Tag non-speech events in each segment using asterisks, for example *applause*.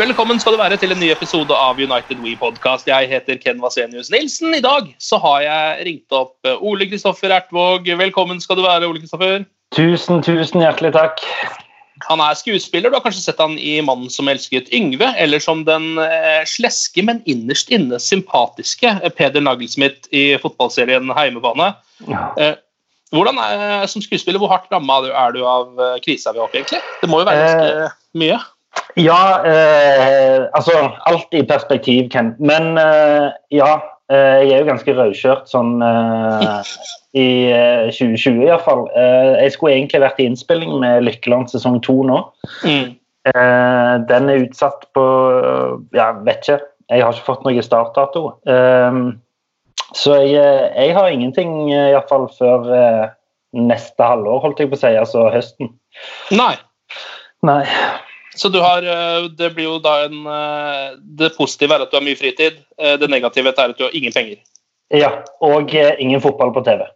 Velkommen skal du være til en ny episode av United We Podcast. Jeg heter Ken Vasenius Nilsen. I dag så har jeg ringt opp eh, Ole Kristoffer Ertvåg. Velkommen skal du være, Ole Kristoffer. Tusen, tusen hjertelig takk. Han er skuespiller. Du har kanskje sett han i 'Mannen som elsket Yngve', eller som den eh, sleske, men innerst inne sympatiske eh, Peder Nagelsmith i fotballserien Heimebane. Ja. hvordan er, som skuespiller, Hvor hardt ramma er du av krisa vi har oppe egentlig? Det må jo være ganske mye? Ja, eh, altså alt i perspektiv, Ken. Men eh, ja, eh, jeg er jo ganske rødkjørt sånn eh, i eh, 2020 iallfall. Eh, jeg skulle egentlig vært i innspilling med Lykkeland sesong to nå. Mm. Eh, den er utsatt på Ja, vet ikke. Jeg har ikke fått noe startdato. Eh, så jeg, eh, jeg har ingenting eh, iallfall før eh, neste halvår, holdt jeg på å si. Altså høsten. Nei. Nei. Så du har, eh, det blir jo da en eh, Det positive er at du har mye fritid. eh, Det negative er at du har ingen penger. Ja, og ingen fotball på TV.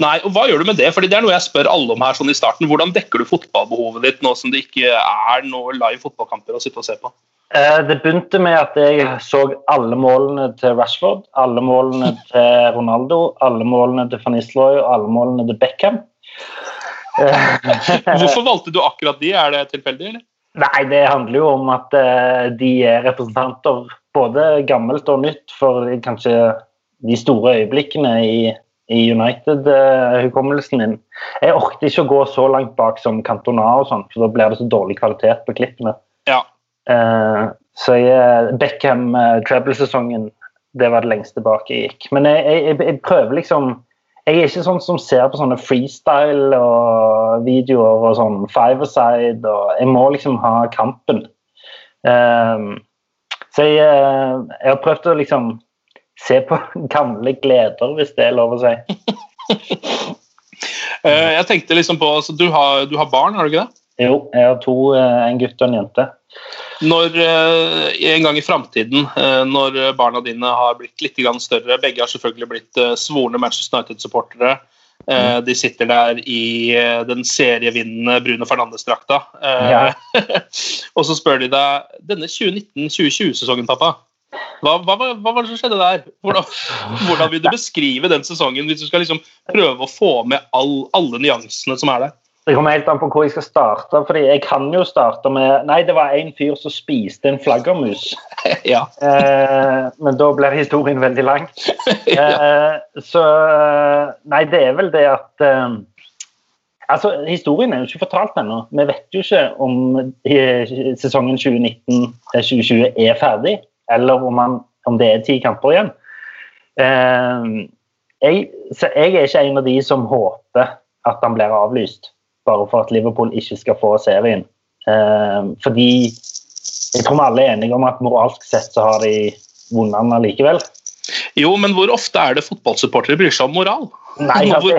Nei, og Hva gjør du med det? Fordi Det er noe jeg spør alle om her sånn i starten. Hvordan dekker du fotballbehovet ditt nå som det ikke er noe live fotballkamper å sitte og se på? Det begynte med at jeg så alle målene til Rashford, alle målene *laughs* til Ronaldo, alle målene til Van Isloy og alle målene til Beckham. *laughs* Hvorfor valgte du akkurat de? Er det tilfeldig? eller? Nei, det handler jo om at eh, de er representanter både gammelt og nytt for kanskje de store øyeblikkene i, i United-hukommelsen min. Jeg orket ikke å gå så langt bak som Cantona og sånn, for da blir det så dårlig kvalitet på klippene. Ja. Uh, så jeg, Beckham uh, treble-sesongen, det var det lengste bak jeg gikk. Men jeg, jeg, jeg prøver liksom Jeg er ikke sånn som ser på sånne freestyle og videoer og sånn five-a-side. Jeg må liksom ha kampen. Um, så jeg, eh, jeg har prøvd å liksom se på *laughs* gamle gleder, hvis det er lov å si. *laughs* Eh, Jeg tenkte liksom på, altså, du, har, du har barn, har du ikke det? Jo, jeg har to, eh, en gutt og en jente. Når eh, En gang i framtiden, eh, når barna dine har blitt litt større Begge har selvfølgelig blitt svorne Manchester United-supportere. Eh, De sitter der i den serievinnende Bruno Fernandes-drakta. Ja. *laughs* og så spør de deg denne 2019-2020-sesongen, pappa. Hva, hva, hva var det som skjedde der? Hvordan, hvordan vil du *laughs* beskrive den sesongen hvis du skal liksom prøve å få med all, alle nyansene som er der? Det kommer helt an på hvor jeg skal starte. fordi Jeg kan jo starte med Nei, det var en fyr som spiste en flaggermus. *laughs* ja. Eh, men da blir historien veldig lang. *laughs* Eh, så Nei, det er vel det at eh, Altså, Historien er jo ikke fortalt ennå. Vi vet jo ikke om eh, sesongen 2019-2020 er ferdig, eller om, man, om det er ti kamper igjen. Eh, jeg, så jeg er ikke en av de som håper at han blir avlyst, bare for at Liverpool ikke skal få serien. Eh, fordi jeg tror vi alle er enige om at moralsk sett så har de vunnet den allikevel. Jo, men hvor ofte er det fotballsupportere bryr seg om moral? Nei, *laughs* altså.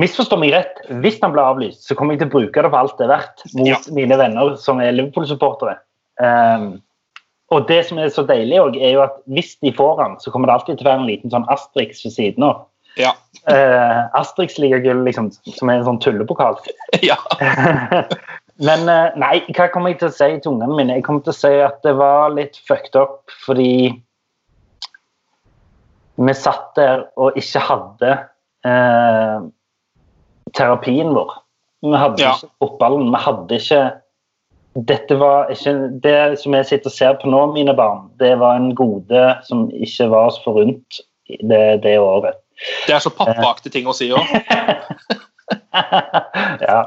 Misforstå meg rett, hvis han blir avlyst, så kommer jeg til å bruke det for alt det er verdt mot Ja. mine venner som er Liverpool-supportere. Um, og det som er så deilig òg, er jo at hvis de får han, så kommer det alltid til å være en liten sånn Asterix ved siden av. Ja. Uh, Asterix-ligagull, liksom, som er en sånn tullepokal. *laughs* ja. *laughs* Men eh, nei, hva kommer jeg til å si til ungene mine? Jeg kommer til å si at det var litt fucked up fordi vi satt der og ikke hadde eh, terapien vår. Vi hadde Ja. ikke fotballen. Vi hadde ikke Dette var ikke Det som jeg sitter og ser på nå, mine barn, det var en gode som ikke var oss forunt det, det året. Det er så pappaaktig ting å si òg. *laughs* ja.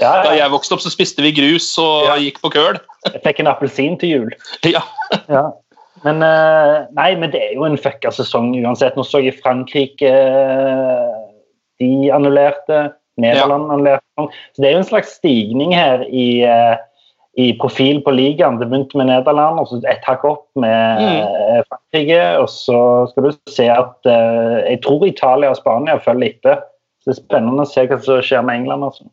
ja, Da jeg vokste opp, så spiste vi grus og Ja. gikk på køl. Jeg fikk en appelsin til jul. *laughs* Ja. Ja. Men, eh, nei, men det er jo en fucka sesong uansett. Nå så jeg Frankrike eh, De annullerte. Nederland annullerte. Så det er jo en slags stigning her i, eh, i profil på ligaen. Det begynte med Nederland, og så ett hakk opp med mm. Frankrike. Og så skal du se at eh, Jeg tror Italia og Spania følger etter. Så det er spennende å se hva som skjer med England. altså.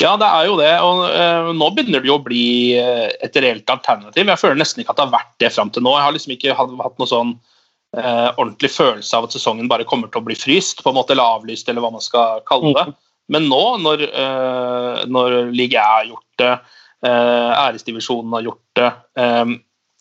Ja, det er jo det. Og eh, nå begynner det jo å bli eh, et reelt alternativ. Jeg føler nesten ikke at det har vært det fram til nå. Jeg har liksom ikke hatt, hatt noe sånn eh, ordentlig følelse av at sesongen bare kommer til å bli fryst, på en måte, eller avlyst, eller hva man skal kalle det. Men nå, når, eh, når Ligue har gjort det, eh, æresdivisjonen har gjort det, eh,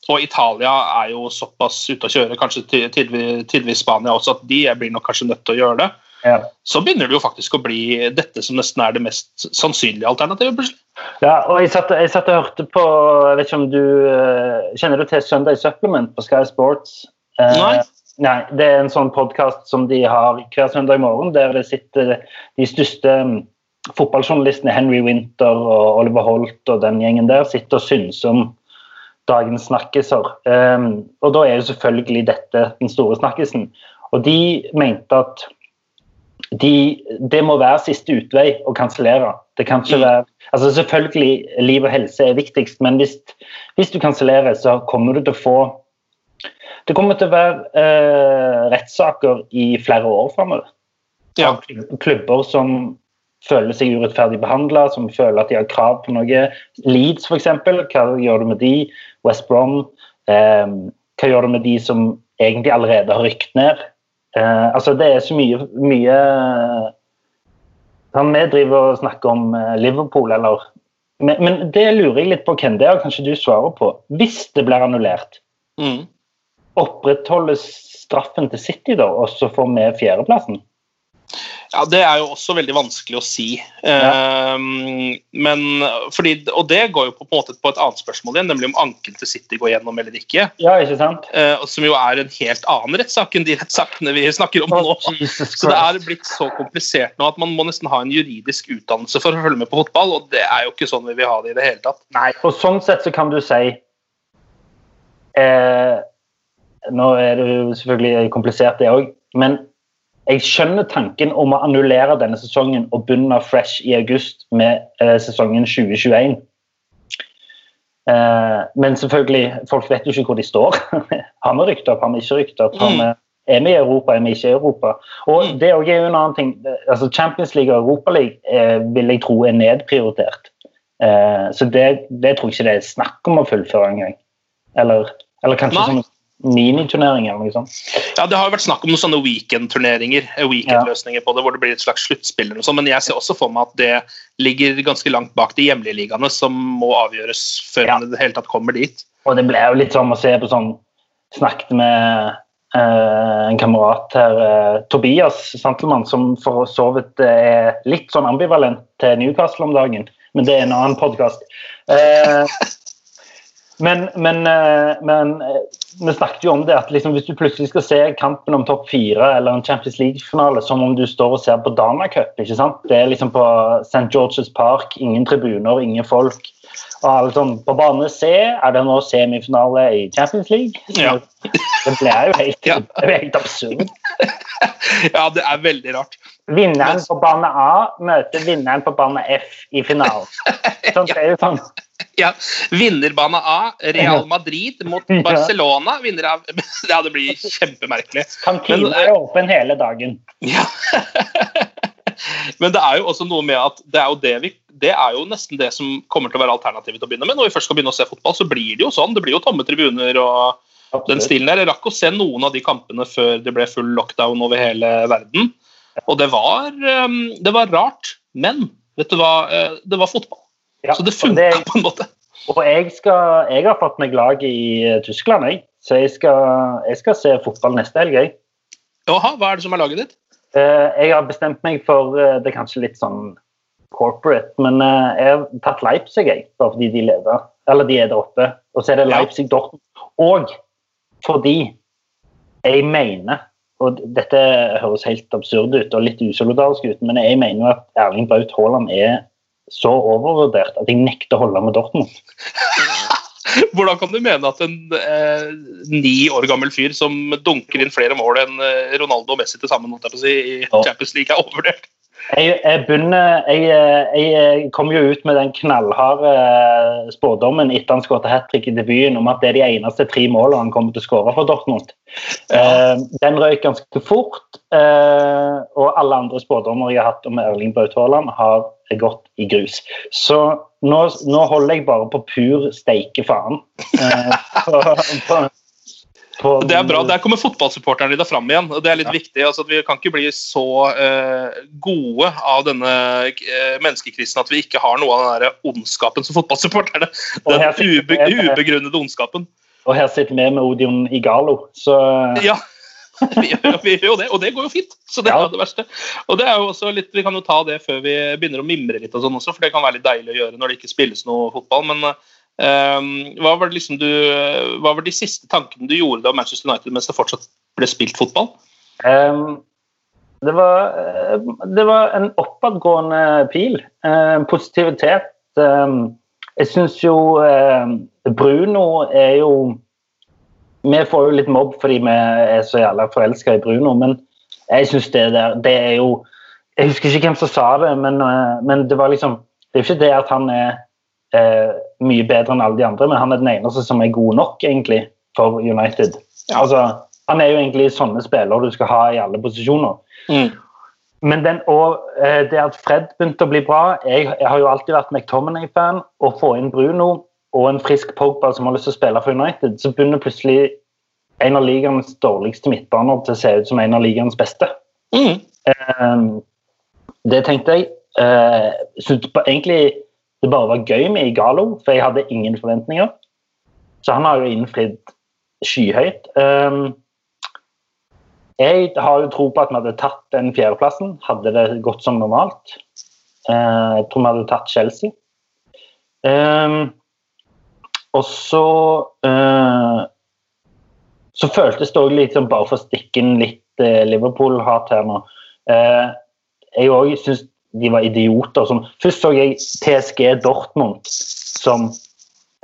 og Italia er jo såpass ute å kjøre, kanskje tidvis, Spania også, at de blir nok kanskje nødt til å gjøre det Ja. så begynner det jo faktisk å bli dette som nesten er det mest sannsynlige alternativet. plutselig. Ja, og jeg satt, jeg satt og hørte på jeg vet ikke om du eh, Kjenner du til Sunday Supplement på Sky Sports? Eh, Nei. nei. Det er en sånn podkast som de har hver søndag morgen, der det sitter de største fotballjournalistene, Henry Winter og Oliver Holt og den gjengen der, sitter og synser om dagens snakkiser. Um, og da er jo selvfølgelig dette den store snakkisen. Og de mente at de, det må være siste utvei å kansellere. Det kan ikke Mm. være altså Selvfølgelig, liv og helse er viktigst, men hvis, hvis du kansellerer, så kommer du til å få Det kommer til å være eh, rettssaker i flere år framover. Ja. Klubber som føler seg urettferdig behandla, som føler at de har krav på noe. Leeds, f.eks. Hva gjør du med de? West Brom. Eh, hva gjør du med de som egentlig allerede har rykt ned? Eh, altså Det er så mye, mye Han Vi driver og snakker om eh, Liverpool, eller men, men det lurer jeg litt på, Ken. Det har kanskje du svarer på. Hvis det blir annullert, Mm. opprettholdes straffen til City da, og så får vi fjerdeplassen? Ja, Det er jo også veldig vanskelig å si. Ehm, men, fordi, og det går jo på, på, en måte på et annet spørsmål igjen, nemlig om anken til City går gjennom eller ikke. Ja, ikke sant? Eh, som jo er en helt annen rettssak enn de rettssakene vi snakker om nå. Så det er blitt så komplisert nå at man må nesten ha en juridisk utdannelse for å følge med på fotball, og det er jo ikke sånn vi vil ha det i det hele tatt. Nei, og sånn sett så kan du si eh, Nå er det jo selvfølgelig komplisert, det òg, men jeg skjønner tanken om å annullere denne sesongen og begynne fresh i august med eh, sesongen 2021. Eh, men selvfølgelig, folk vet jo ikke hvor de står. *laughs* har vi rykket opp, har vi ikke rykket opp? Har vi, er vi i Europa, er vi ikke i Europa? Og det er jo en annen ting. altså Champions League og Europa League eh, vil jeg tro er nedprioritert. Eh, så det, det tror jeg ikke det er snakk om å fullføre engang. Eller, eller kanskje Nei. sånn miniturnering eller noe sånt. Ja, Det har jo vært snakk om noen sånne weekend-turneringer, eh, weekend-løsninger på det, hvor det blir et slags sluttspill. eller noe sånt, Men jeg ser også for meg at det ligger ganske langt bak de hjemlige ligaene, som må avgjøres før Ja. man i det hele tatt kommer dit. Og det ble jo litt som å se på sånn Snakket med Uh, en kamerat her, uh, Tobias Santelmann, som for så vidt er litt sånn ambivalent til Newcastle om dagen. Men det er en annen podkast. Eh, *laughs* men, men, eh, men eh, vi snakket jo om det at liksom, hvis du plutselig skal se kampen om topp fire eller en Champions League-finale som om du står og ser på Dana Cup. ikke sant? Det er liksom på St. George's Park, ingen tribuner, ingen folk. Og alle sånn, På bane C er det nå semifinale i Champions League. Ja. Det blir jo helt, helt absurd. *laughs* Ja, det er veldig rart. Vinneren på bane A møter vinneren på bane F i finalen. *laughs* Sånn, det er jo sånn. Ja, Vinnerbane A, Real Madrid mot *laughs* Barcelona. Vinner av *laughs* Ja, det blir kjempemerkelig. Kantina er åpen hele dagen. Ja. Men det er jo også noe med at det er jo det vi det er jo nesten det som kommer til å være alternativet å begynne med. Når vi først skal begynne å se fotball, så blir det jo sånn. Det blir jo tomme tribuner og den stilen der. Jeg rakk å se noen av de kampene før det ble full lockdown over hele verden. Og det var, um, det var rart, men vet du hva, Eh, det var fotball. Ja, Så det funka på en måte. Og jeg, skal, jeg har fått meg lag i eh, Tyskland, jeg. Så jeg skal, jeg skal se fotball neste helg, jeg. Jaha, hva er det som er laget ditt? Eh, Jeg har bestemt meg for Det er kanskje litt sånn corporate, men jeg har tatt Leipzig, jeg. Bare fordi de leder. Eller de er der oppe. Og så er det Leipzig-Dortmund. Og fordi jeg mener og dette høres helt absurd ut og litt usolidarisk ut, men jeg mener jo at Erling Braut Haaland er så overvurdert at jeg nekter å holde med Dortmund. *laughs* Hvordan kan du mene at en eh, ni år gammel fyr som dunker inn flere mål enn eh, Ronaldo og Messi til sammen holdt jeg på å si, i. Champions League, er overvurdert? Jeg, jeg, begynner, jeg, jeg, jeg kom jo ut med den knallharde spådommen etter han skåret hat trick i debuten om at det er de eneste tre målene han kommer til å skåre for Dortmund. Eh, den røyk ganske fort, eh, og alle andre spådommer jeg har hatt om Erling Braut Haaland, har gått i grus. Så nå, nå holder jeg bare på pur steike faen. Eh, på, på, på, Det er bra. Der kommer fotballsupporterne dine fram igjen. og Det er litt viktig. altså at Vi kan ikke bli så uh, gode av denne uh, menneskekrisen at vi ikke har noe av den der ondskapen som fotballsupporterne. Den ube, ubegrunnede ondskapen. Og her sitter vi med Odion Igalo, så Ja, vi gjør, vi gjør jo det, og det går jo fint. Så det Ja. er det verste. Og det er jo også litt, Vi kan jo ta det før vi begynner å mimre litt, og sånn også, for det kan være litt deilig å gjøre når det ikke spilles noe fotball. Men eh, hva, var liksom du, hva var de siste tankene du gjorde om Manchester United mens det fortsatt ble spilt fotball? Um, det, var, eh, det var en oppadgående pil. Ehm, positivitet. Ehm, jeg syns jo ehm, Bruno er jo Vi får jo litt mobb fordi vi er så jævla forelska i Bruno, men jeg syns det der Det er jo Jeg husker ikke hvem som sa det, men, eh, men det var liksom Det er jo ikke det at han er mye bedre enn alle de andre, men han er den eneste som er god nok, egentlig, for United. Altså, han er jo egentlig sånne spillere du skal ha i alle posisjoner. Men den, og eh, det at Fred begynte å bli bra Jeg, jeg har jo alltid vært McTominay-fan. Å få inn Bruno og en frisk Pogba som har lyst til å spille for United, så begynner plutselig en av ligaens dårligste midtbaner til å se ut som en av ligaens beste. Eh, det tenkte jeg. Eh, så egentlig det bare var gøy med Igalo, for jeg hadde ingen forventninger. Så han har jo innfridd skyhøyt. Eh, jeg har jo tro på at vi hadde tatt den fjerdeplassen, hadde det gått som normalt. Eh, jeg tror vi hadde tatt Chelsea. Eh, og så eh, Så føltes det òg litt som bare for å stikke inn litt eh, Liverpool-hat her nå. Jeg òg syns de var idioter. Som, først så jeg TSG Dortmund som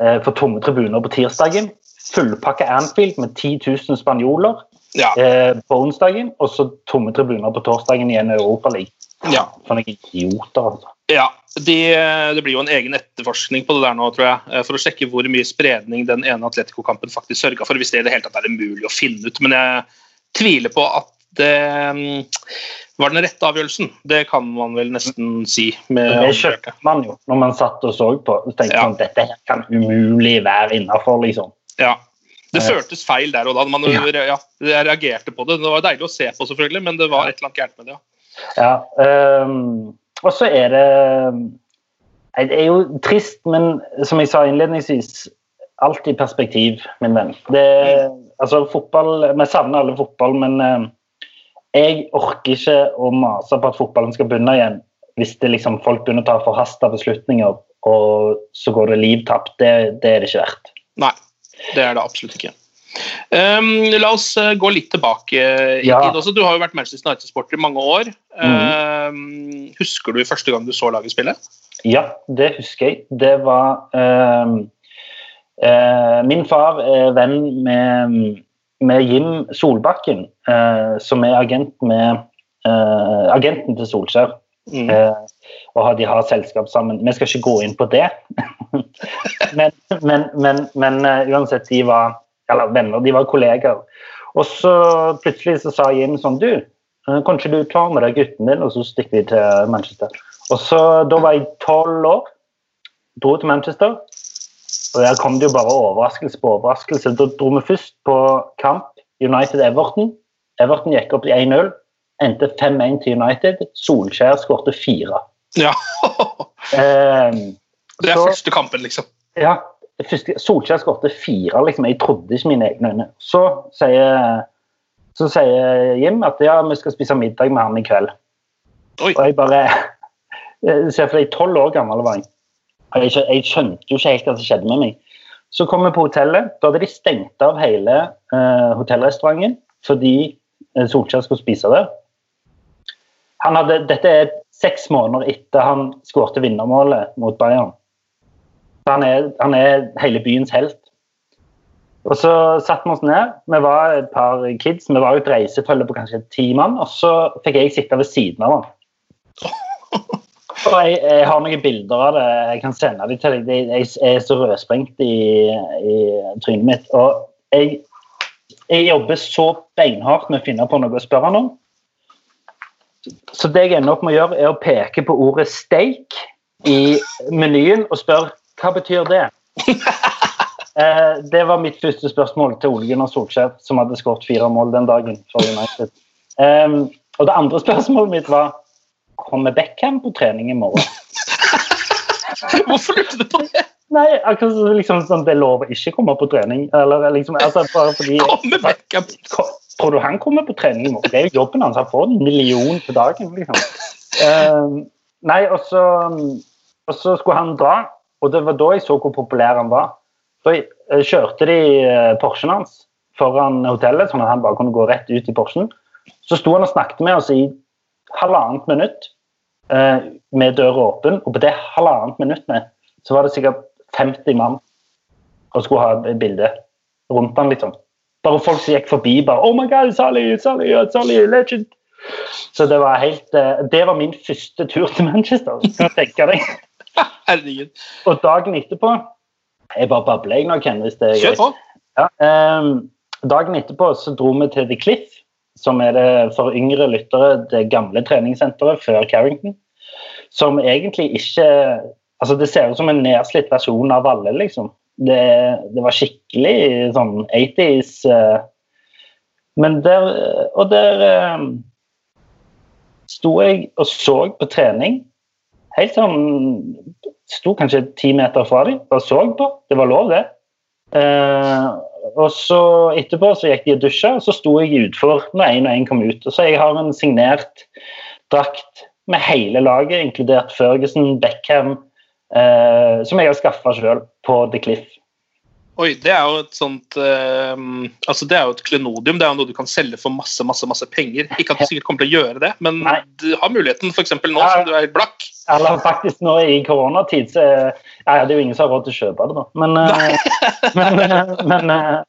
eh, for tomme tribuner på tirsdagen. Fullpakka Anfield med 10 000 spanjoler Ja. eh, på onsdagen, og så tomme tribuner på torsdagen i en Europaliga. Ja. Noen idioter, altså. Ja, de, det blir jo en egen etterforskning på det der nå, tror jeg, eh, for å sjekke hvor mye spredning den ene Atletico-kampen faktisk sørga for, hvis det i det hele tatt er mulig å finne ut. Men jeg tviler på at det mm, var den rette avgjørelsen. Det kan man vel nesten si. Med Det kjøpte man jo når man satt og så på. og tenkte Ja. sånn, dette kan umulig være innafor, liksom. Ja. Det føltes feil der og da. Man, Ja. ja. jeg reagerte på det. Det var deilig å se på, selvfølgelig, men det var et eller annet gærent med det. ja. Ehm, og så er det Det er jo trist, men som jeg sa innledningsvis, alt i perspektiv, min venn. Det, altså, fotball, Vi savner alle fotball, men eh, jeg orker ikke å mase på at fotballen skal begynne igjen hvis det liksom folk begynner å ta forhasta beslutninger, og så går det liv tapt. Det, det er det ikke verdt. Nei, det er det absolutt ikke. Um, la oss eh, gå litt tilbake i Ja. tid også. Du har jo vært Manchester United-sporter i mange år. Um, husker du første gang du så laget spille? Ja, det husker jeg. Det var um, uh, Min far er venn med, med Jim Solbakken, eh, som er agent med eh, agenten til Solskjær. Mm. Eh, og de har selskap sammen. Vi skal ikke gå inn på det. *laughs* men men, men, men uh, uansett, de var eller venner, de var kollegaer. Og så plutselig så sa Jim sånn Du, kanskje kan ikke du ta med deg gutten din, og så stikker vi til Manchester. Og så, Da var jeg tolv år, dro til Manchester. Og Der kom det jo bare overraskelse på overraskelse. Da dro vi først på kamp United-Everton. Everton gikk opp i 1-0. Endte 5-1 til United. Solskjær skårte fire. Ja. Eh, Det er Så- første kampen, liksom. ja, første, Solskjær skårte fire. liksom. Jeg trodde ikke mine egne øyne. Så sier, så sier Jim at ja, vi skal spise middag med han i kveld. Oi. Og jeg bare *laughs* Se for deg, tolv år gammel var jeg. Jeg, jeg skjønte jo ikke helt hva som skjedde med meg. Så kom vi på hotellet. Da hadde de stengt av hele eh, hotellrestauranten fordi eh, Solskjær skulle spise der. Hadde, dette er seks måneder etter han skårte vinnermålet mot Bayern. Han er, han er hele byens helt. Og så satte vi oss ned. Vi var et par kids. Vi var et reisefølge på kanskje ti mann. Og så fikk jeg sitte ved siden av han. *laughs* Og jeg, jeg har noen bilder av det. Jeg kan sende dem til deg. Jeg er så rødsprengt i, i trynet mitt. Og jeg, jeg jobber så beinhardt med å finne på noe å spørre han om. Så det jeg ender opp med å gjøre, er å peke på ordet steak i menyen og spørre hva betyr det? *laughs* Eh, det var mitt første spørsmål til Ole Gunnar Solskjær, som hadde skåret fire mål den dagen for United. Um, og det andre *laughs* spørsmålet mitt var kommer Beckham på trening i morgen. *laughs* Hvorfor lurte du på det? Nei, akkurat liksom, sånn, det er lov å ikke komme på trening. Eller liksom, altså, bare fordi *laughs* Kommer Beckham? Tror du han kommer på trening i morgen? Det er jo jobben hans. Han får en million til dagen. liksom. Uh, *laughs* nei, og så, og så skulle han dra, og det var da jeg så hvor populær han var. Så eh, kjørte de eh, Porschen hans foran hotellet, sånn at han bare kunne gå rett ut i Porschen. Så sto han og snakket med oss i halvannet minutt eh, med døra åpen, og på det halvannet minuttet så var det sikkert 50 mann og skulle ha et bilde rundt han, liksom. Bare folk som gikk forbi bare Oh my God, Sally, Sally, Sally, legend! Så det var helt eh, Det var min første tur til Manchester. Kan du tenke deg. *laughs* Herregud. Og dagen etterpå Jeg bare babler jeg nå, Ken, hvis det er Kjør på. Ja, eh, dagen etterpå så dro vi til The Cliff, som er det for yngre lyttere det gamle treningssenteret før Carrington. Som egentlig ikke Altså, det ser ut som en nedslitt versjon av alle, liksom. Det, det var skikkelig sånn 80s eh, Men der Og der eh, sto jeg og så på trening. Helt sånn Sto kanskje ti meter fra dem, bare så på. Det var lov, det. Eh, og så etterpå så gikk de og dusja, og så sto jeg utfor når én og én kom ut. Og så jeg har en signert drakt med hele laget, inkludert Ferguson, Beckham, eh, som jeg har skaffa sjøl på The Cliff. Oi, det er jo et sånt eh, altså Det er jo et klenodium. Det er jo noe du kan selge for masse masse, masse penger. Ikke at du sikkert kommer til å gjøre det, men Nei. du har muligheten f.eks. nå Ja. som du er blakk. Eller faktisk nå i koronatid så ja, Det er jo ingen som har råd til å kjøpe det, da. Men, eh, *laughs* men, eh, men, eh,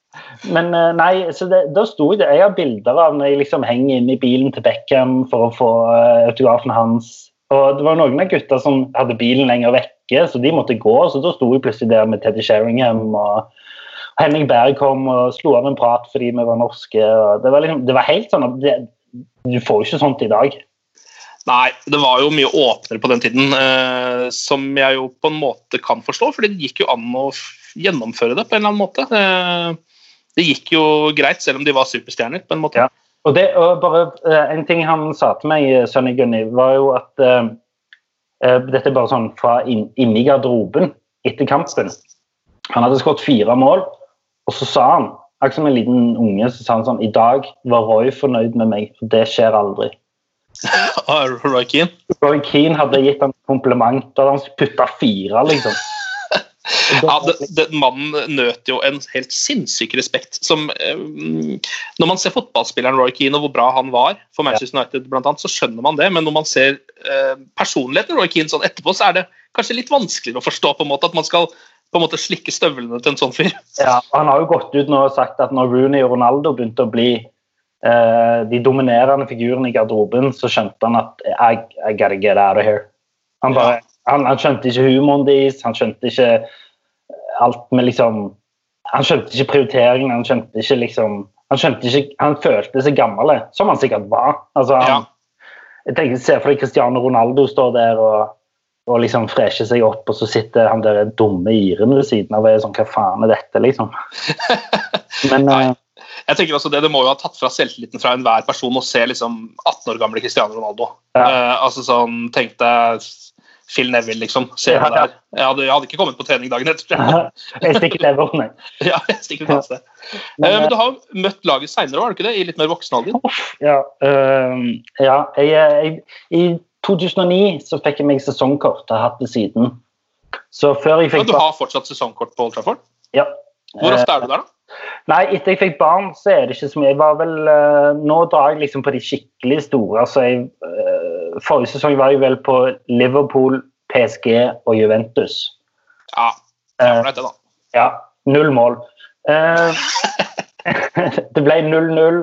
men eh, nei, så det, da sto det. Jeg har bilder av når jeg liksom henger inne i bilen til Beckham for å få eh, autografen hans. Og det var noen av gutta som hadde bilen lenger vekke, så de måtte gå. Så da sto jeg plutselig der med Teddy Sheringham og Henning Berg kom og slo av en prat fordi vi var norske. Det, var liksom, det var helt sånn at det, Du får jo ikke sånt i dag. Nei, det var jo mye åpnere på den tiden, eh, som jeg jo på en måte kan forstå, for det gikk jo an å gjennomføre det på en eller annen måte. Eh, det gikk jo greit, selv om de var superstjerner, på en måte. Ja. Og det, og bare uh, En ting han sa til meg, eh, Sonny Gunny, var jo at uh, uh, Dette er bare sånn fra inn, inni garderoben etter kampen. Han hadde skåret fire mål, og så sa han, akkurat som en liten unge, så sa han sånn I dag var Roy fornøyd med meg, for det skjer aldri. *laughs* Ah, Roy Keane. Roy Keane hadde gitt ham kompliment, da hadde han putta fire, liksom. Ja, den mannen nøt jo en helt sinnssyk respekt. Som, eh, når man ser fotballspilleren Roy Keane og hvor bra han var for Manchester United, blant annet, så skjønner man det. Men når man ser eh, personligheten Roy Keane sånn etterpå, så er det kanskje litt vanskeligere å forstå på en måte at man skal på en måte slikke støvlene til en sånn fyr. *laughs* Ja, Han har jo gått ut nå og sagt at når Rooney og Ronaldo begynte å bli eh, de dominerende figurene i garderoben, så skjønte han at I, I gotta get out of here. Han, bare, han, han skjønte ikke humoren deres, han skjønte ikke alt med liksom Han skjønte ikke prioriteringen, han skjønte ikke liksom Han skjønte ikke, han følte seg gammel, som han sikkert var. Altså, han, Ja. jeg tenker, Se for deg Cristiano Ronaldo står der og, og liksom fresher seg opp, og så sitter han der dumme iren ved siden av og er sånn Hva faen er dette, liksom? *laughs* Men Nei. eh, Jeg tenker også Det det må jo ha tatt fra selvtilliten fra enhver person å se liksom 18 år gamle Cristiano Ronaldo. Ja. Uh, altså sånn, Tenk deg Phil Neville, liksom. Jeg hadde, jeg hadde ikke kommet på trening dagen etter. *laughs* jeg stikker nedover meg. *laughs* ja, jeg stikker til sted. Men, Eh, Men du har jo møtt laget seinere, har du ikke det? I litt mer voksen alder? Ja, øhm, ja jeg, jeg, I 2009 så fikk jeg meg sesongkort. Jeg har hatt det siden. Så før jeg Men fikk du har fortsatt sesongkort på Old Trafford? ja. Hvor ofte Eh, er du der, da? Nei, etter jeg fikk barn, så er det ikke så mye. Jeg var vel, øh, nå drar jeg liksom på de skikkelig store. Altså jeg, øh, forrige sesong var jeg vel på Liverpool, PSG og Juventus. Ja, Jeg det er det, da. Ja, null mål. Eh, *laughs* det ble 0-0,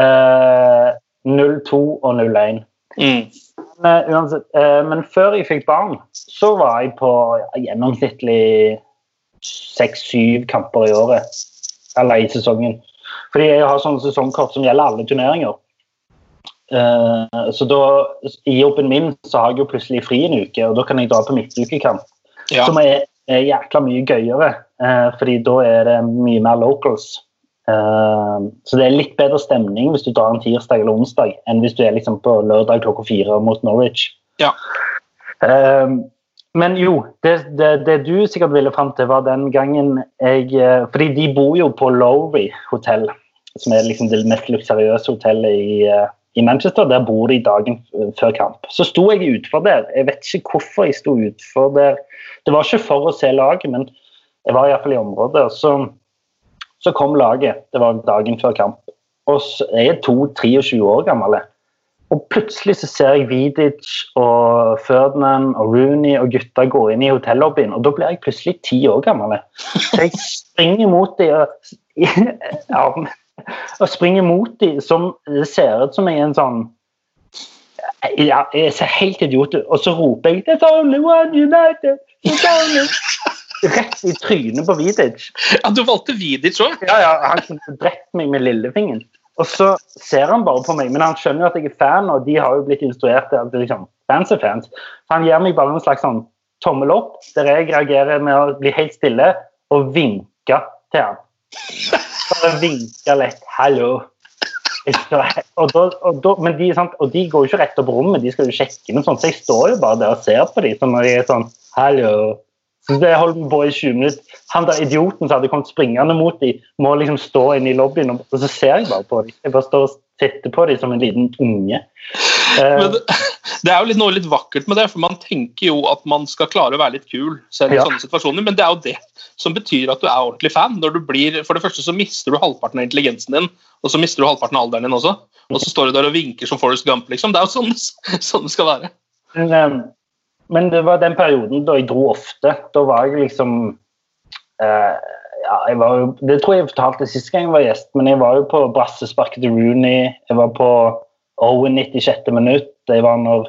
eh, 0-2 og 0-1. Mm. Men, eh, uansett, eh, men før jeg fikk barn, så var jeg på ja, gjennomsnittlig seks-syv kamper i året. Eller i sesongen. Fordi jeg har sånne sesongkort som gjelder alle turneringer. Eh, så da, i jobben min så har jeg jo plutselig fri en uke, og da kan jeg dra på midtukekamp. Ja. Som er, er jækla mye gøyere, eh, fordi da er det mye mer locals. Eh, så det er litt bedre stemning hvis du drar en tirsdag eller onsdag, enn hvis du er liksom på lørdag klokka fire mot Norwich. Ja. Eh, men jo, det, det, det du sikkert ville fram til, var den gangen jeg Fordi de bor jo på Lowry hotell, som er liksom det mest luksuriøse hotellet i, i Manchester. Der bor de dagen før kamp. Så sto jeg utenfor der. Jeg vet ikke hvorfor jeg sto utenfor der. Det var ikke for å se laget, men jeg var iallfall i området. så, så kom laget. Det var dagen før kamp. Og så er jeg to 23 år gammel. Og plutselig så ser jeg Vidic og Ferdinand og Rooney og gutta gå inn i hotellobbyen, og da blir jeg plutselig ti år gammel. Så jeg *laughs* springer mot dem og, *laughs* ja, og springer mot dem som det ser ut som jeg er en sånn ja, Jeg ser helt idiot ut, og så roper jeg 'It's only one United!' It's only... Rett i trynet på Vidic. ja, Du valgte Vidic òg? Ja, ja, Han kunne drept meg med lillefingeren. Og så ser han bare på meg, men han skjønner jo at jeg er fan, og de har jo blitt instruert til at liksom, fans er fans. Så han gir meg bare en slags sånn tommel opp, der jeg reagerer med å bli helt stille og vinke til han. *laughs* Bare vinker litt. 'Hallo'. Og de, går jo ikke rett opp rommet, de skal jo sjekke noe sånt, så jeg står jo bare der og ser på dem. Så når jeg er sånn 'hallo' så det holdt på i 20 minutter. Han der idioten som hadde kommet springende mot dem, må liksom stå inne i lobbyen, og så ser jeg bare på dem. Jeg bare står og titter på dem som en liten unge. Eh, Men det, er jo litt, noe litt vakkert med det, for man tenker jo at man skal klare å være litt kul selv i Ja. sånne situasjoner, men det er jo det som betyr at du er ordentlig fan. Når du blir, for det første så mister du halvparten av intelligensen din, og så mister du halvparten av alderen din også. Og så står du der og vinker som Forrest Gump, liksom. Det er jo sånn, *laughs* sånn det skal være. Men, eh, men det var den perioden da jeg dro ofte. Da var jeg liksom eh, ja, jeg var jo, Det tror jeg jeg fortalte sist gang jeg var gjest, men jeg var jo på brassesparket til Rooney. Jeg var på Owen 96. minutt. Jeg var når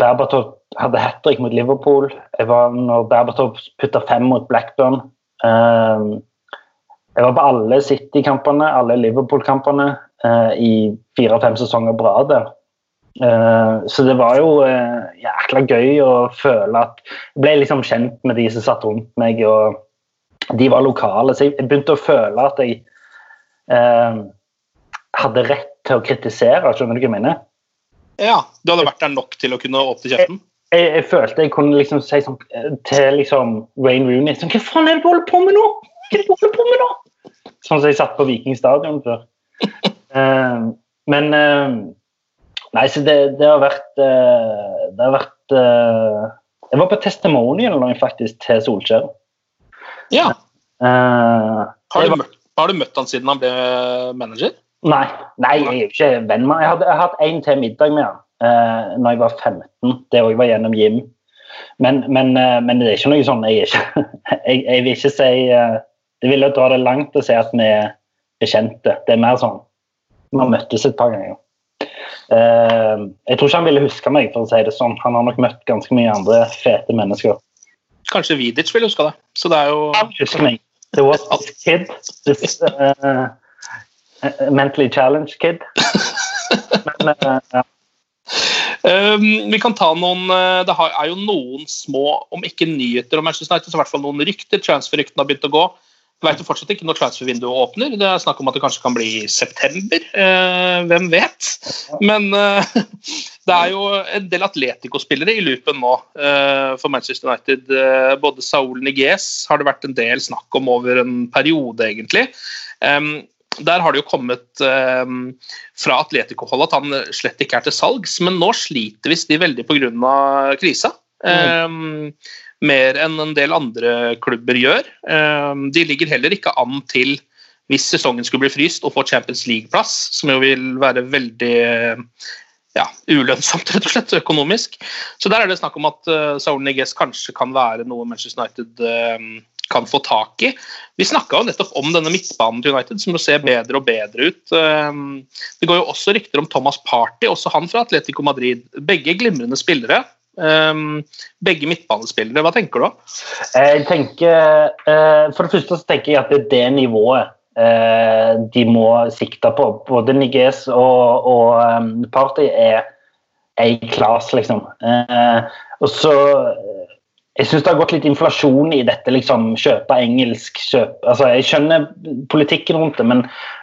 Berbatov hadde hat trick mot Liverpool. Jeg var når Berbatov putta fem mot Blackburn. Eh, jeg var på alle City-kampene, alle Liverpool-kampene eh, i fire-fem sesonger på rad. der. Eh, så det var jo eh, jækla gøy å føle at Jeg ble liksom kjent med de som satt rundt meg, og de var lokale. Så jeg begynte å føle at jeg eh, hadde rett til å kritisere, skjønner du hva jeg mener? Ja, Du hadde vært der nok til å kunne åpne kjeften? Jeg, jeg følte jeg kunne liksom si sånn eh, til liksom Wayne Rooney sånn, Hva faen er det du holder på med nå?! Hva er det du holder på med nå?! Sånn som jeg satt på Viking stadion før. uh, *laughs* men uh, Nei, så det, det har vært uh, Det har vært Jeg var på testimonial nå, faktisk til Solskjær. Ja. Har du, møtt, har du møtt han siden han ble manager? Nei, nei, jeg er jo ikke venn med. Jeg hadde, har hatt en til middag med han eh, når jeg var 15. Det òg var gjennom Jim. Men, men, eh, men det er ikke noe sånn Jeg, er ikke, *laughs* jeg, jeg vil ikke si eh, Det ville dra det langt å si at vi er bekjente. Det er mer sånn Vi har møttes et par ganger. Eh, jeg tror ikke han ville huske meg, for å si det sånn. Han har nok møtt ganske mye andre fete mennesker. Kanskje Vidic vil huske det. Så det er jo Han husker meg. Det was *laughs* this kid. This, eh, eh, mentally challenged kid. *laughs* Men eh, ja. Um, vi kan ta noen eh, Det er jo noen små, om ikke nyheter om Manchester United, så i hvert fall noen rykter. Transferryktene har begynt å gå. Vi vet jo fortsatt ikke når transfervinduet åpner. Det er snakk om at det kanskje kan bli i september. Uh, hvem vet? Men uh, *laughs* det er jo en del Atletico-spillere i loopen nå uh, for Manchester United. Både Saul Niguez har det vært en del snakk om over en periode, egentlig. Um, der har det jo kommet eh, fra Atletico-hold at han slett ikke er til salgs, men nå sliter visst de veldig pga. krisa. Um, mer enn en del andre klubber gjør. Eh, de ligger heller ikke an til, hvis sesongen skulle bli fryst, å få Champions League-plass, som jo vil være veldig ja, ulønnsomt, rett og slett, økonomisk. Så der er det snakk om at uh, Saul Niguez kanskje kan være noe Manchester United um, kan få tak i. Vi snakka nettopp om denne midtbanen til United, som jo ser bedre og bedre ut. Um, det går jo også rykter om Thomas Party, også han fra Atletico Madrid. Begge glimrende spillere. Um, begge midtbanespillere. Hva tenker du? Jeg tenker, eh, For det første så tenker jeg at det er det nivået eh, de må sikte på. Både Niges og, og um, Party er er klasse, class, liksom. Eh, og så eh, Jeg syns det har gått litt inflasjon i dette, liksom. Kjøpe engelsk, kjøpe Altså, jeg skjønner politikken rundt det, men,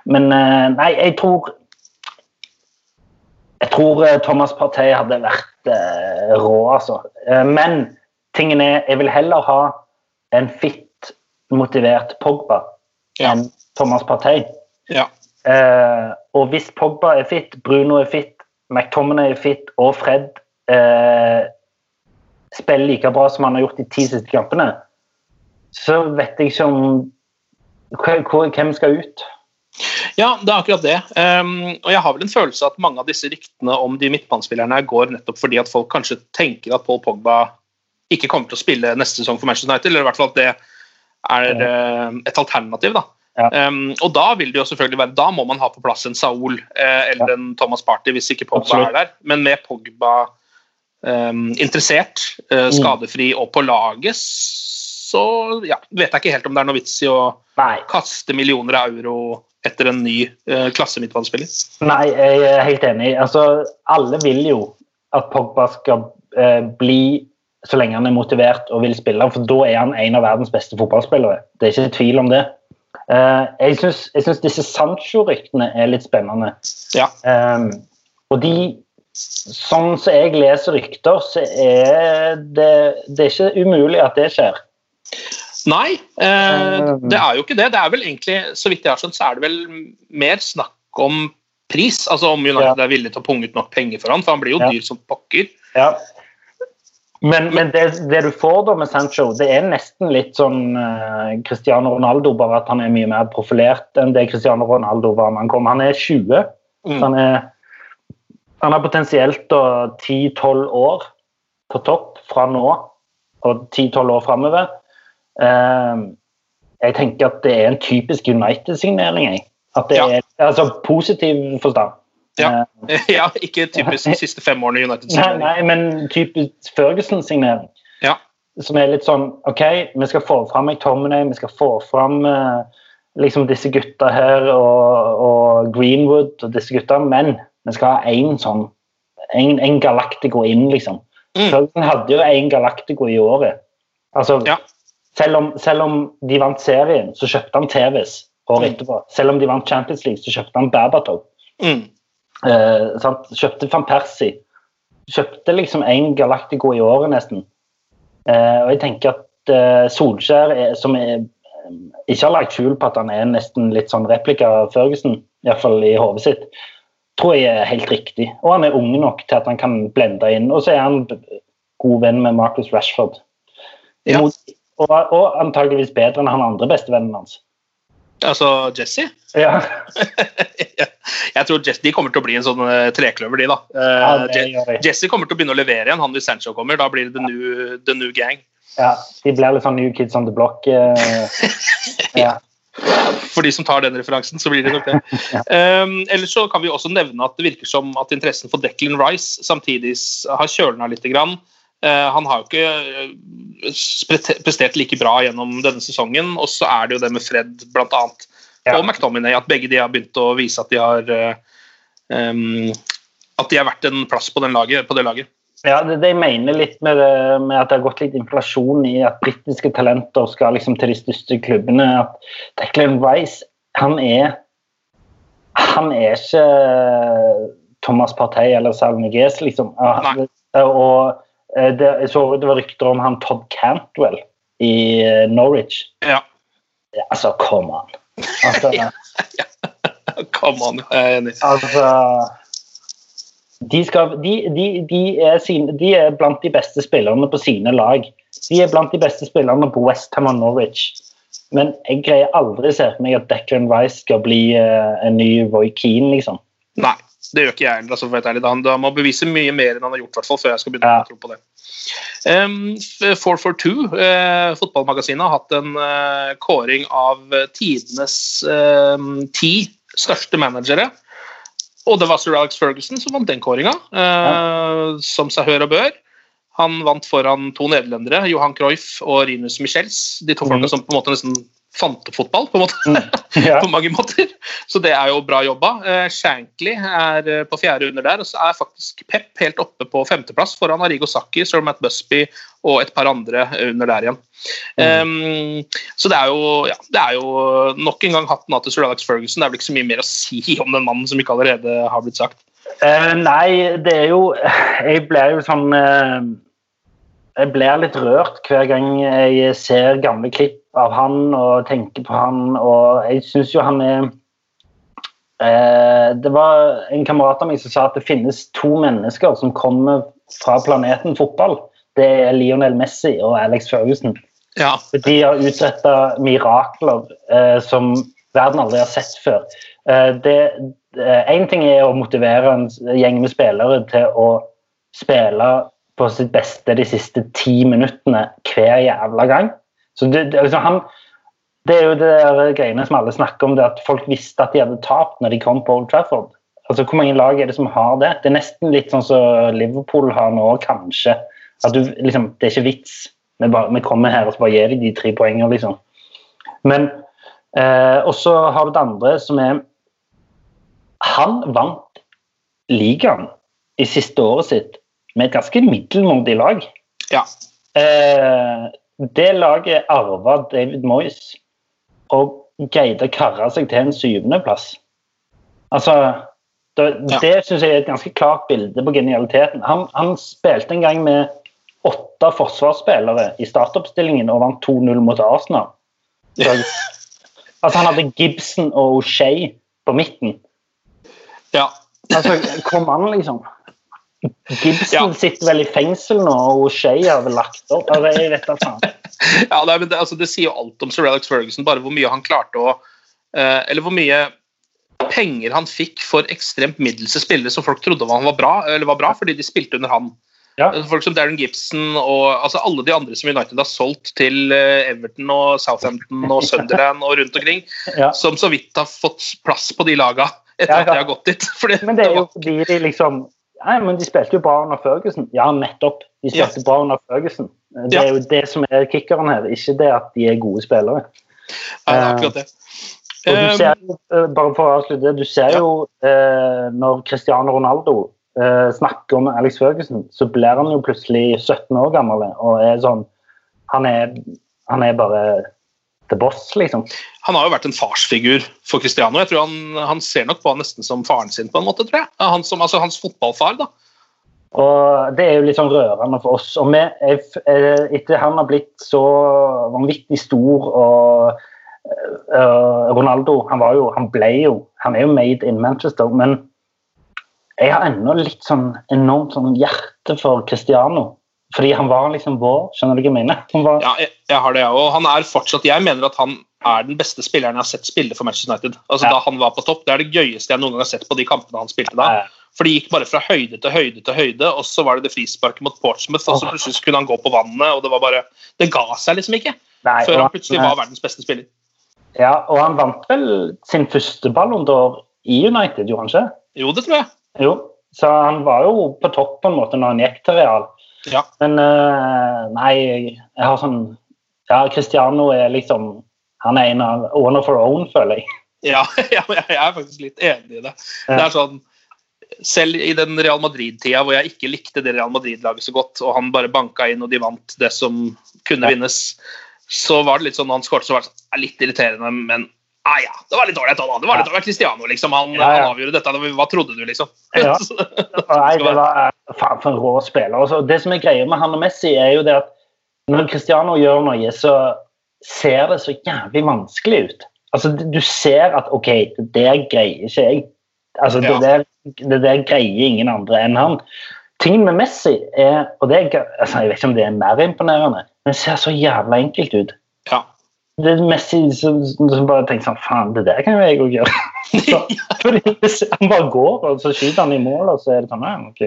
men eh, Nei, jeg tror Jeg tror eh, Thomas Partey hadde vært eh, rå, altså. Eh, men tingen er, jeg vil heller ha en fitt, motivert Pogba Ja. enn Thomas Partey. Ja. Eh, og hvis Pogba er fit, Bruno er fit, McTominay er fit og Fred eh, spiller like bra som han har gjort de ti siste kampene, så vet jeg ikke om hvem skal ut. Ja, det er akkurat det. Um, og jeg har vel en følelse at mange av disse ryktene om de midtbanespillerne går nettopp fordi at folk kanskje tenker at Paul Pogba ikke kommer til å spille neste sesong for Manchester United, eller i hvert fall at det er uh, et alternativ. da. Ja. Um, og da vil det jo selvfølgelig være, da må man ha på plass en Saul eh, eller en Thomas Party hvis ikke Pogba Absolutt. er der. Men med Pogba interessert, eh, skadefri og på laget, så ja, vet jeg ikke helt om det er noe vits i å Nei. kaste millioner av euro etter en ny uh, klasse midtbanespiller. Nei, jeg er helt enig. Altså, alle vil jo at Pogba skal uh, bli så lenge han er motivert og vil spille, for da er han en av verdens beste fotballspillere. Det er ikke tvil om det. Uh, jeg syns disse Sancho-ryktene er litt spennende. Ja. Um, og de Sånn som jeg leser rykter, så er det, det er ikke umulig at det skjer. Nei, eh, det er jo ikke det. Det er vel egentlig, så vidt jeg har skjønt, så er det vel mer snakk om pris. Altså om United Ja. er villig til å punge ut nok penger for han, for han blir jo Ja. dyr som pokker. Ja. Men, men det, det du får da med Sancho, det er nesten litt sånn uh, Cristiano Ronaldo, bare at han er mye mer profilert enn det Cristiano Ronaldo var da han kom. Han er 20. Mm. så Han, er, han har potensielt da 10-12 år på topp fra nå og 10-12 år framover. Eh, jeg tenker at det er en typisk United-signering. At det Ja. er altså positiv forstand. Ja. Eh, *laughs* ja, ikke typisk de *laughs* siste fem årene i United. Nei, nei, men typisk Ferguson-signering. Ja. Som er litt sånn OK, vi skal få fram McTominay, vi skal få fram eh, liksom disse gutta her og, og Greenwood og disse gutta, men vi skal ha én sånn en, en Galactico inn, liksom. Mm. Ferguson hadde jo en Galactico i året. Altså, Ja. selv, om, selv om de vant serien, så kjøpte han TVs året Mm. etterpå. Selv om de vant Champions League, så kjøpte han Berbatov. Mm. Eh. Kjøpte van Persie. Kjøpte liksom én Galactico i året, nesten. Eh, og jeg tenker at eh, Solskjær, er, som er, eh, ikke har lagt skjul på at han er nesten litt sånn replika av Ferguson, iallfall i hodet sitt, tror jeg er helt riktig. Og han er ung nok til at han kan blende inn. Og så er han god venn med Marcus Rashford. Ja. Og, og antageligvis bedre enn han andre bestevennen hans. Altså Jesse? *laughs* Ja, Jeg tror Jesse, De kommer til å bli en sånn eh, trekløver, de, da. Eh, ja det Je- Jesse kommer til å begynne å levere igjen, han hvis Sancho kommer. Da blir det the new, the new gang. Ja, de blir litt sånn New Kids on the Block. Eh, *laughs* ja. For de som tar den referansen, så blir det nok det. *laughs* um, ellers så kan vi også nevne at det virker som at interessen for Declan Rice samtidig har kjølna litt. Grann. Uh, han har jo ikke eh, prestert like bra gjennom denne sesongen. Og så er det jo det med Fred, blant annet. og McTominay, at begge de har begynt å vise at de har uh, um, At de er verdt en plass på, den laget, på det laget. Ja, det, det jeg mener litt med, det, med at det har gått litt inflasjon i at britiske talenter skal liksom til de største klubbene. At Declan Rice, han er Han er ikke Thomas Partey eller Salmiguez, liksom. Nei. Og eh, det, så det var rykter om han Todd Cantwell i eh, Norwich. Ja. Ja, Altså, come on. Altså, *laughs* Come on, jeg er enig. Altså de, skal, de, de, de, er sine, de er blant de beste spillerne på sine lag. De er blant de beste spillerne på Westham og Norwich. Men jeg greier aldri se for meg at Declan Rice skal bli uh, en ny Roy Keane, liksom. Nei, det gjør ikke jeg heller. Altså, for ærlig. Han, han må bevise mye mer enn han har gjort, før jeg skal begynne Ja. å tro på det. Um, 442, uh, fotballmagasinet, har hatt en uh, kåring av tidenes eh, ti største managere. Og det var sir Alex Ferguson som vant den kåringa, ja. som seg hør og bør. Han vant foran to nederlendere, Johan Cruyff og Rinus Michels. De to folka som på en måte nesten fant opp fotball, på måte. Ja. *laughs* på mange måter. Så det er jo bra jobba. Eh, Shankly er eh, på fjerde under der, og så er faktisk Pep helt oppe på femteplass foran Arigo Saki, Sir Matt Busby og et par andre under der igjen. Um, så det er, jo, ja, det er jo nok en gang hatten av til Sir Alex Ferguson. Det er vel ikke så mye mer å si *laughs* om den mannen som ikke allerede har blitt sagt. Uh, nei, det er jo *laughs* Jeg blir jo sånn uh, Jeg blir litt rørt hver gang jeg ser gamle klipp av han og tenker på han, og jeg syns jo han er eh, Det var en kamerat av meg som sa at det finnes to mennesker som kommer fra planeten fotball. Det er Lionel Messi og Alex Ferguson. Ja, De har utretta mirakler eh, som verden aldri har sett før. Én eh, ting er å motivere en gjeng med spillere til å spille på sitt beste de siste ti minuttene hver jævla gang. Så det, det, liksom, han, det er jo det der greiene som alle snakker om, det at folk visste at de hadde tapt når de kom på Old Trafford. Altså, Hvor mange lag er det som har det? Det er nesten litt sånn som Liverpool har nå, kanskje. At du, liksom, det er ikke vits. Vi, bare, vi kommer her og så bare gir deg de tre poengene, liksom. Men eh, Og så har du det andre, som er Han vant ligaen i siste året sitt med et ganske middelmådig lag. ja. Eh, det laget arva David Moyes og greide å karre seg til en syvendeplass. Altså, det, Ja. det syns jeg er et ganske klart bilde på genialiteten. Han, han spilte en gang med åtte forsvarsspillere i startoppstillingen og vant 2-0 mot Arsenal. Så, *laughs* altså, han hadde Gibson og O'Shea på midten. ja. Altså, kom an, liksom. Gibson sitter vel i fengsel nå, og Shea har vel lagt opp. Altså, jeg vet da faen. *laughs* ja nei, men det, altså, det sier jo alt om Sir Alex Ferguson, bare hvor mye han klarte å eh, Eller hvor mye penger han fikk for ekstremt middelse spillere som folk trodde han var bra, eller var bra fordi de spilte under han. Ja. Altså, Folk som Darren Gibson og altså alle de andre som United har solgt til eh, Everton og Southampton og *laughs* *laughs* Sunderland og rundt omkring, Ja. som så vidt har fått plass på de laga etter ja. at de har gått dit. Fordi Men det er jo fordi de liksom Nei, men de spilte jo bra under Ferguson. Ja, nettopp. De spilte bra under Ferguson. Det er jo det som er kickeren her, ikke det at de er gode spillere. Nei, det er akkurat det. Og du Eh, ser eh, bare for å avslutte, du ser jo ja. når Cristiano Ronaldo eh, snakker om Alex Ferguson, så blir han jo plutselig 17 år gammel og er sånn Han er, han er bare the boss, liksom. Han har jo vært en farsfigur for Cristiano. Jeg tror han, han ser nok på han nesten som faren sin, på en måte, tror jeg. Han som, altså hans fotballfar, da. Og det er jo litt sånn rørende for oss. Og vi, eh, etter han har blitt så vanvittig stor og uh, Ronaldo han var jo, han ble jo Han er jo made in Manchester, men jeg har ennå litt sånn enormt sånn hjerte for Cristiano. Fordi han var liksom vår, skjønner du hva jeg mener? Han var, Ja, jeg, jeg har det, jeg òg. Han er fortsatt Jeg mener at han er den beste spilleren jeg har sett spille for Manchester United. Altså Ja. Da han var på topp. Det er det gøyeste jeg noen gang har sett på de kampene han spilte da. For det gikk bare fra høyde til høyde til høyde, og så var det det frisparket mot Portsmouth, og så plutselig kunne han gå på vannet, og det var bare Det ga seg liksom ikke. Nei, Før han plutselig var verdens beste spiller. Ja, og han vant vel sin første Ballon d'Or i United, gjorde han ikke? Jo, det tror jeg. Jo, så han var jo på topp på en måte når han gikk til Real. Ja. Men uh, nei, jeg, jeg har sånn Ja, Cristiano er liksom Han er en av one of our own, føler jeg. Ja, *laughs* ja, jeg er faktisk litt enig i det. Det er sånn selv i den Real Madrid-tida hvor jeg ikke likte det Real Madrid-laget så godt, og han bare banka inn og de vant det som kunne vinnes, så var det litt sånn når han skåret, så var det sånn, litt irriterende, men ah, ja, det var litt ålreit. Det var litt ålreit Cristiano, liksom. Han, Ja, ja. han avgjorde dette. Hva trodde du, liksom? Ja. *laughs* Nei, det var faen for en rå spiller. Også, det som er greia med han og Messi, er jo det at når Cristiano gjør noe, så ser det så jævlig vanskelig ut. Altså, du ser at OK, det der greier ikke jeg. Altså, det, der, det der greier ingen andre enn han. Tingen med Messi er og det er, altså, Jeg vet ikke om det er mer imponerende, men det ser så jævla enkelt ut. Det er Messi som, som bare tenker sånn Faen, det der kan jo jeg òg gjøre. *laughs* Så, *laughs* fordi han bare går, og så skyter han i mål, og så er det sånn Nei, ok.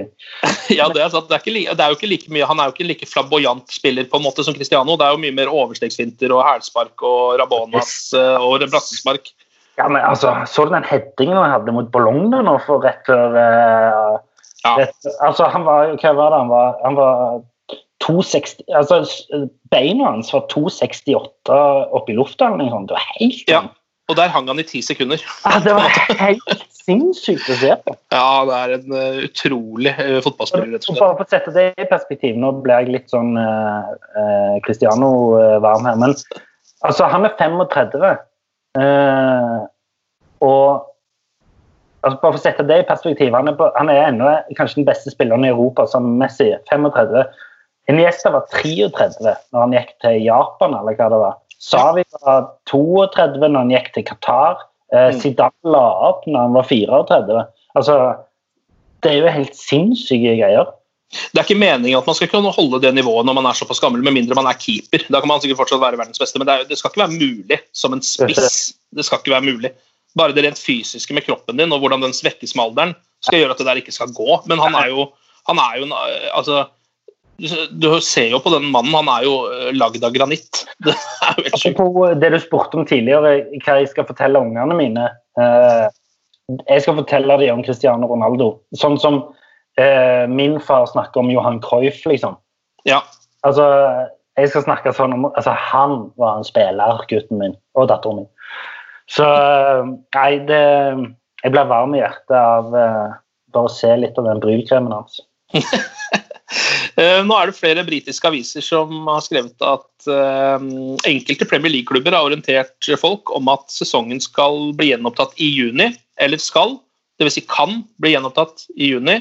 Ja, det er sant. Det er, ikke, det er jo ikke like mye, Han er jo ikke like flamboyant spiller på en måte som Cristiano. Det er jo mye mer overstegsfinter og hælspark og rabonas eh, og brassespark. Ja, men altså, Så du den headingen han hadde mot Ballong da nå for rett før uh, Ja. rett, Altså, han var Hva var det han var? Han var 260 Altså, beina hans var 268 oppe i lufta Liksom. Det var helt Ja. Og der hang han i ti sekunder. Ja, Det var *laughs* helt sinnssykt å se på. Ja, det er en uh, utrolig uh, fotballspiller, rett og slett. For å sette det i perspektiv, nå ble jeg litt sånn uh, uh, Cristiano-varm her, men altså, han er 35. eh, og altså, Bare for å sette det i perspektiv, han er, på, han er ennå kanskje den beste spilleren i Europa, som Messi. 35. Iniesta var 33 når han gikk til Japan, eller hva det var. Savi var 32 når han gikk til Qatar. Eh, Mm. Zidane la opp når han var 34. Altså, det er jo helt sinnssyke greier. Det er ikke meningen at man skal kunne holde det nivået når man er såpass gammel, med mindre man er keeper. Da kan man sikkert fortsatt være verdens beste, men det, er, det skal ikke være mulig som en spiss. Det skal ikke være mulig. Bare det rent fysiske med kroppen din og hvordan den svekkes med alderen, skal gjøre at det der ikke skal gå. Men han er jo, han er jo en, altså, du, ser jo på den mannen, han er jo eh, lagd av granitt. *laughs* Det er jo helt sjukt. Det du spurte om tidligere, hva jeg skal fortelle ungene mine. Eh, jeg skal fortelle dem om Cristiano Ronaldo. Sånn som eh, min far snakker om Johan Cruyff, liksom. Ja. Altså, jeg skal snakke sånn om altså, Han var en spiller, gutten min, og datteren min. Så Nei, det Jeg blir varm i hjertet av bare å se litt av den brylkremen hans. *laughs* Eh, Nå er det flere britiske aviser som har skrevet at eh, enkelte Premier League-klubber har orientert folk om at sesongen skal bli gjenopptatt i juni, eller skal, dvs. Si kan bli gjenopptatt i juni.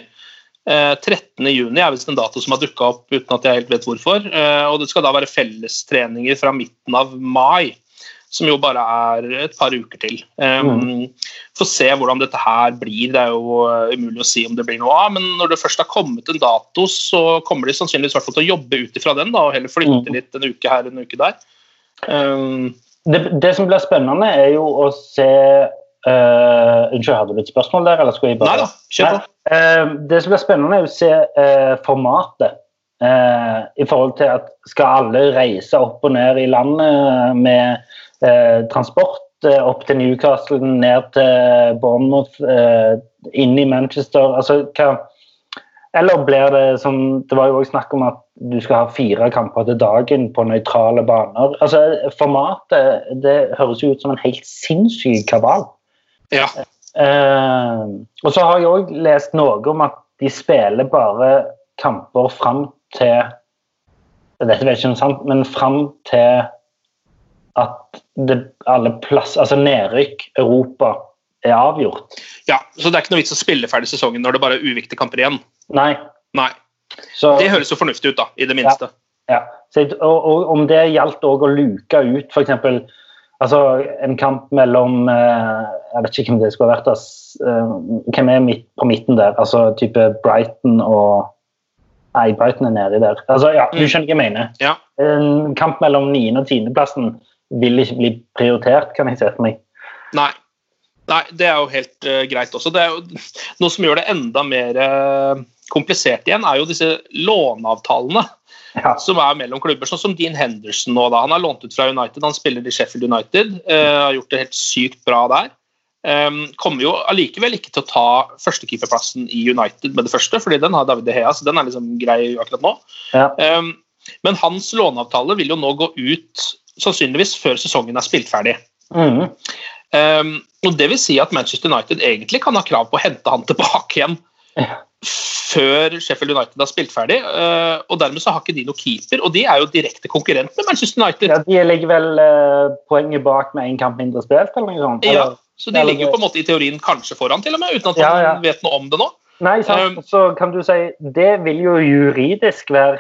Eh, 13. juni er visst en dato som har dukka opp uten at jeg helt vet hvorfor. Eh, og det skal da være fellestreninger fra midten av mai, som jo bare er et par uker til. Um, Få se hvordan dette her blir. Det er jo eh, umulig å si om det blir noe av, men når det først har kommet en dato, så kommer de sannsynligvis hvert til å jobbe ut ifra den, da, og heller flytte Mm. litt en uke her en uke der. Um, det, det som blir spennende, er jo å se uh, Unnskyld, hadde du et spørsmål der? eller skulle jeg bare... nei da, kjør på. Nei, uh, det som blir spennende, er å se uh, formatet. eh, I forhold til at skal alle reise opp og ned i landet med transport eh, opp til Newcastle, ned til Bournemouth, eh, inn i Manchester altså hva eller blir det som Det var jo også snakk om at du skal ha fire kamper til dagen på nøytrale baner. Altså, Formatet det høres jo ut som en helt sinnssyk kabal. Ja. Eh, og så har jeg òg lest noe om at de spiller bare kamper fram til Dette vet jeg ikke om sant, men fram til at det, alle plass, altså nedrykk Europa er avgjort. ja, Så det er ikke noe vits å spille ferdig sesongen når det bare er uviktige kamper igjen. Nei. Nei. Så, Det høres jo fornuftig ut, da, i det minste. Ja. Så, og, og om det gjaldt òg å luke ut f.eks. Altså, en kamp mellom eh, Jeg vet ikke hvem det skulle vært. eh, hvem er midt, på midten der? Altså type Brighton og Nei, Brighton er nedi der. Altså, ja, Du skjønner hva jeg mener. Ja. En kamp mellom 9. og 10. vil ikke bli prioritert, kan jeg se for meg. Nei. Nei, det er jo helt uh, greit også. Det er jo, noe som gjør det enda mer uh, komplisert igjen, er jo disse låneavtalene Ja. som er mellom klubber. Sånn som Dean Henderson nå. da, Han har lånt ut fra United, han spiller i Sheffield United. Uh, har gjort det helt sykt bra der. Um, kommer jo allikevel ikke til å ta førstekeeperplassen i United med det første, fordi den har David De Hea, så den er liksom grei akkurat nå. Ja. Um, men hans låneavtale vil jo nå gå ut sannsynligvis før sesongen er spilt ferdig. Mm. Um, og Det vil si at Manchester United egentlig kan ha krav på å hente han *laughs* tilbake igjen før Sheffield United har spilt ferdig. Uh, og Dermed så har ikke de noen keeper, og de er jo direkte konkurrent med Manchester United. Ja, de ligger vel uh, poenget bak med én kamp mindre spilt, eller noe sånt? Ja, så de ligger jo på en måte i teorien kanskje foran, til og med, uten at Ja, man ja. vet noe om det nå. Nei, sant. Um, så kan du si Det vil jo juridisk være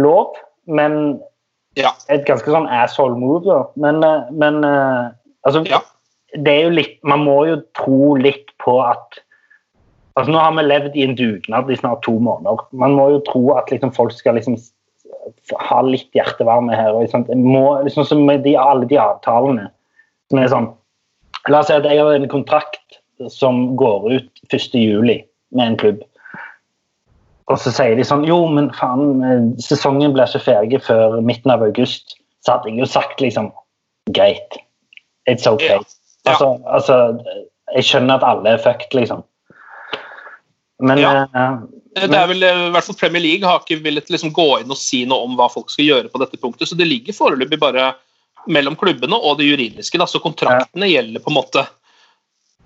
lov, men Ja. et ganske sånn asshole move, da. Men, eh, men eh, altså Ja. Det er jo litt Man må jo tro litt på at Altså Nå har vi levd i en dugnad i snart to måneder. Man må jo tro at liksom folk skal liksom ha litt hjertevarme her. og sånt. må, liksom som med de, alle de avtalene som er sånn La oss si at jeg har en kontrakt som går ut 1. juli med en klubb. Og så sier de sånn Jo, men faen, eh, sesongen blir ikke ferdig før midten av august. Så hadde jeg jo sagt liksom Greit. It's okay. Ja. Ja. Altså, altså Jeg skjønner at alle er fucked, liksom. Men Ja. eh, Det er vel, eh, i hvert fall Premier League har ikke villet liksom gå inn og si noe om hva folk skal gjøre på dette punktet, så det ligger foreløpig bare mellom klubbene og det juridiske. Da. Så kontraktene gjelder på en måte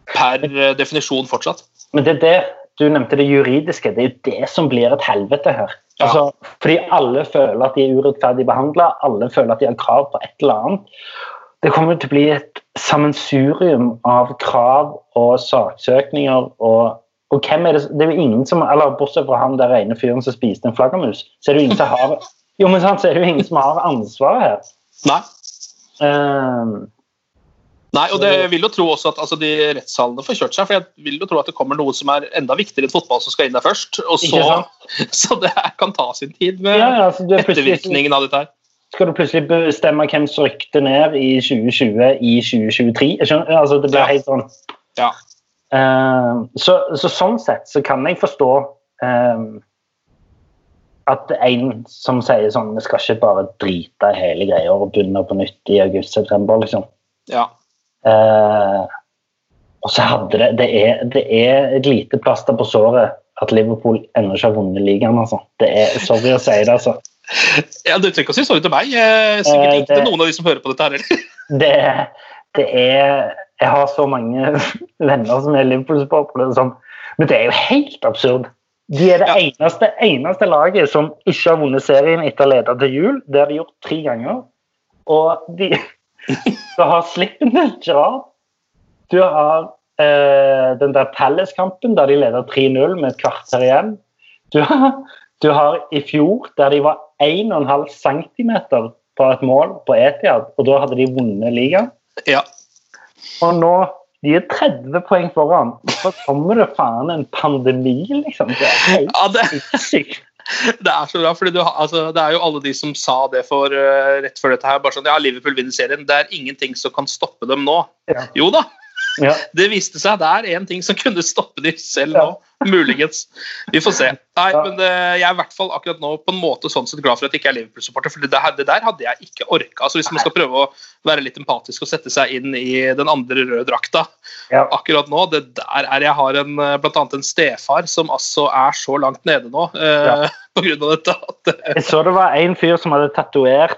per definisjon fortsatt. Men det er det du nevnte det juridiske. Det er jo det som blir et helvete her. Altså, fordi alle føler at de er urettferdig behandla, alle føler at de har krav på et eller annet. Det kommer til å bli et sammensurium av krav og saksøkninger og og hvem er det, det er jo ingen som, eller Bortsett fra han der ene fyren som spiste en flaggermus, så er det jo ingen som har jo, men sant, så er det jo ingen som har ansvaret her. Nei. Ehm, Nei, og det vil jo tro også at altså, de rettssalene får kjørt seg, for jeg vil jo tro at det kommer noe som er enda viktigere enn fotball som skal inn der først. og så, *laughs* Så det kan ta sin tid med ja, ja, altså, er ettervirkningen av dette her. skal du plutselig bestemme hvem som rykte ned i 2020 i 2023. Jeg skjønner, altså det blir Ja. helt sånn. Ja. Uh, så, så sånn sett så kan jeg forstå eh, at en som sier sånn Vi skal ikke bare drite i hele greia og begynne på nytt i august-september, liksom. ja. Eh, og så hadde det det er, det er et lite plaster på såret at Liverpool ennå ikke har vunnet ligaen. Altså. Det er, sorry å si det, altså. *laughs* ja Du trenger ikke å si sorry til meg. Sikkert Eh, ikke til noen av de som hører på dette her heller. *laughs* det, det er Jeg har så mange *laughs* venner som er Liverpool-supportere, som- men det er jo helt absurd. De er det Ja. eneste, eneste laget som ikke har vunnet serien etter å ha ledet til jul. Det har de gjort tre ganger. Og de Du har slippen til Gerard. Du har eh, den der Palace-kampen der de leder 3-0 med et kvarter igjen. Du har, du har i fjor der de var 1,5 cm på et mål på Etiad, og da hadde de vunnet ligaen. Ja. Og nå de er 30 poeng foran. Så kommer det faen en pandemi, liksom. Det er helt Ja, det, sykt. *laughs* det er så bra, fordi du, altså, det er jo alle de som sa det for uh, rett før dette her. bare sånn, ja, Liverpool vinner serien. Det er ingenting som kan stoppe dem nå. Ja. Jo da, Ja. det viste seg. Det er én ting som kunne stoppe dem selv Ja. nå. Muligens. Vi får se. Nei, Ja. men det, Jeg er i hvert fall akkurat nå på en måte sånn sett glad for at jeg ikke er Liverpool-supporter. for det der, det der hadde jeg ikke orka. Altså, hvis man skal prøve å være litt empatisk og sette seg inn i den andre røde drakta Ja. akkurat nå, det der er Jeg har en, eh, blant annet en stefar som altså er så langt nede nå eh, Ja. *laughs* på grunn av dette. At, eh, Jeg så det var en fyr som hadde tatovert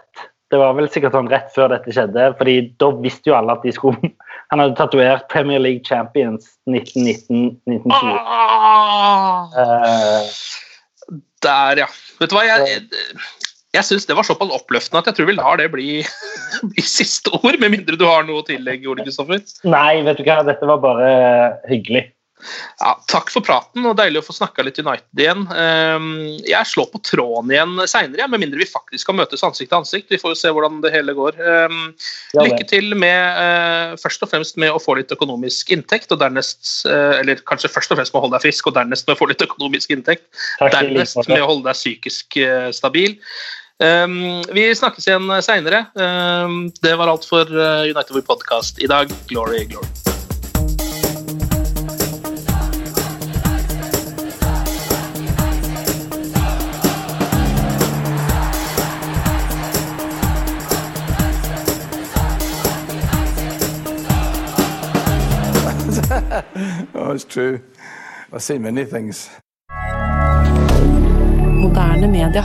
Det var vel sikkert sånn rett før dette skjedde, fordi da visste jo alle at de skulle *laughs* Han hadde tatovert Premier League Champions 1919-1920. ah, Eh, der, ja. Vet du hva, jeg, jeg, jeg syns det var såpass oppløftende at jeg tror vi lar det bli, *laughs* bli siste ord, med mindre du har noe å tillegge, Ole Kristoffer. nei, vet du hva, dette var bare hyggelig. Ja, takk for praten, og deilig å få snakka litt United igjen. Ehm, Jeg slår på tråden igjen seinere, med mindre vi faktisk skal møtes ansikt til ansikt. Vi får jo se hvordan det hele går. Ehm, Lykke til med eh, først og fremst med å få litt økonomisk inntekt, og dernest eh, Eller kanskje først og fremst med å holde deg frisk, og dernest med å få litt økonomisk inntekt. Dernest med å holde deg psykisk eh, stabil. Ehm, vi snakkes igjen seinere. Det var alt for United We Podcast i dag. Glory, glory. Oh, it's true. I've seen many things. Moderne media.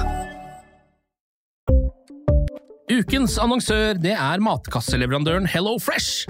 Ukens annonsør det er matkasseleverandøren Hello Fresh.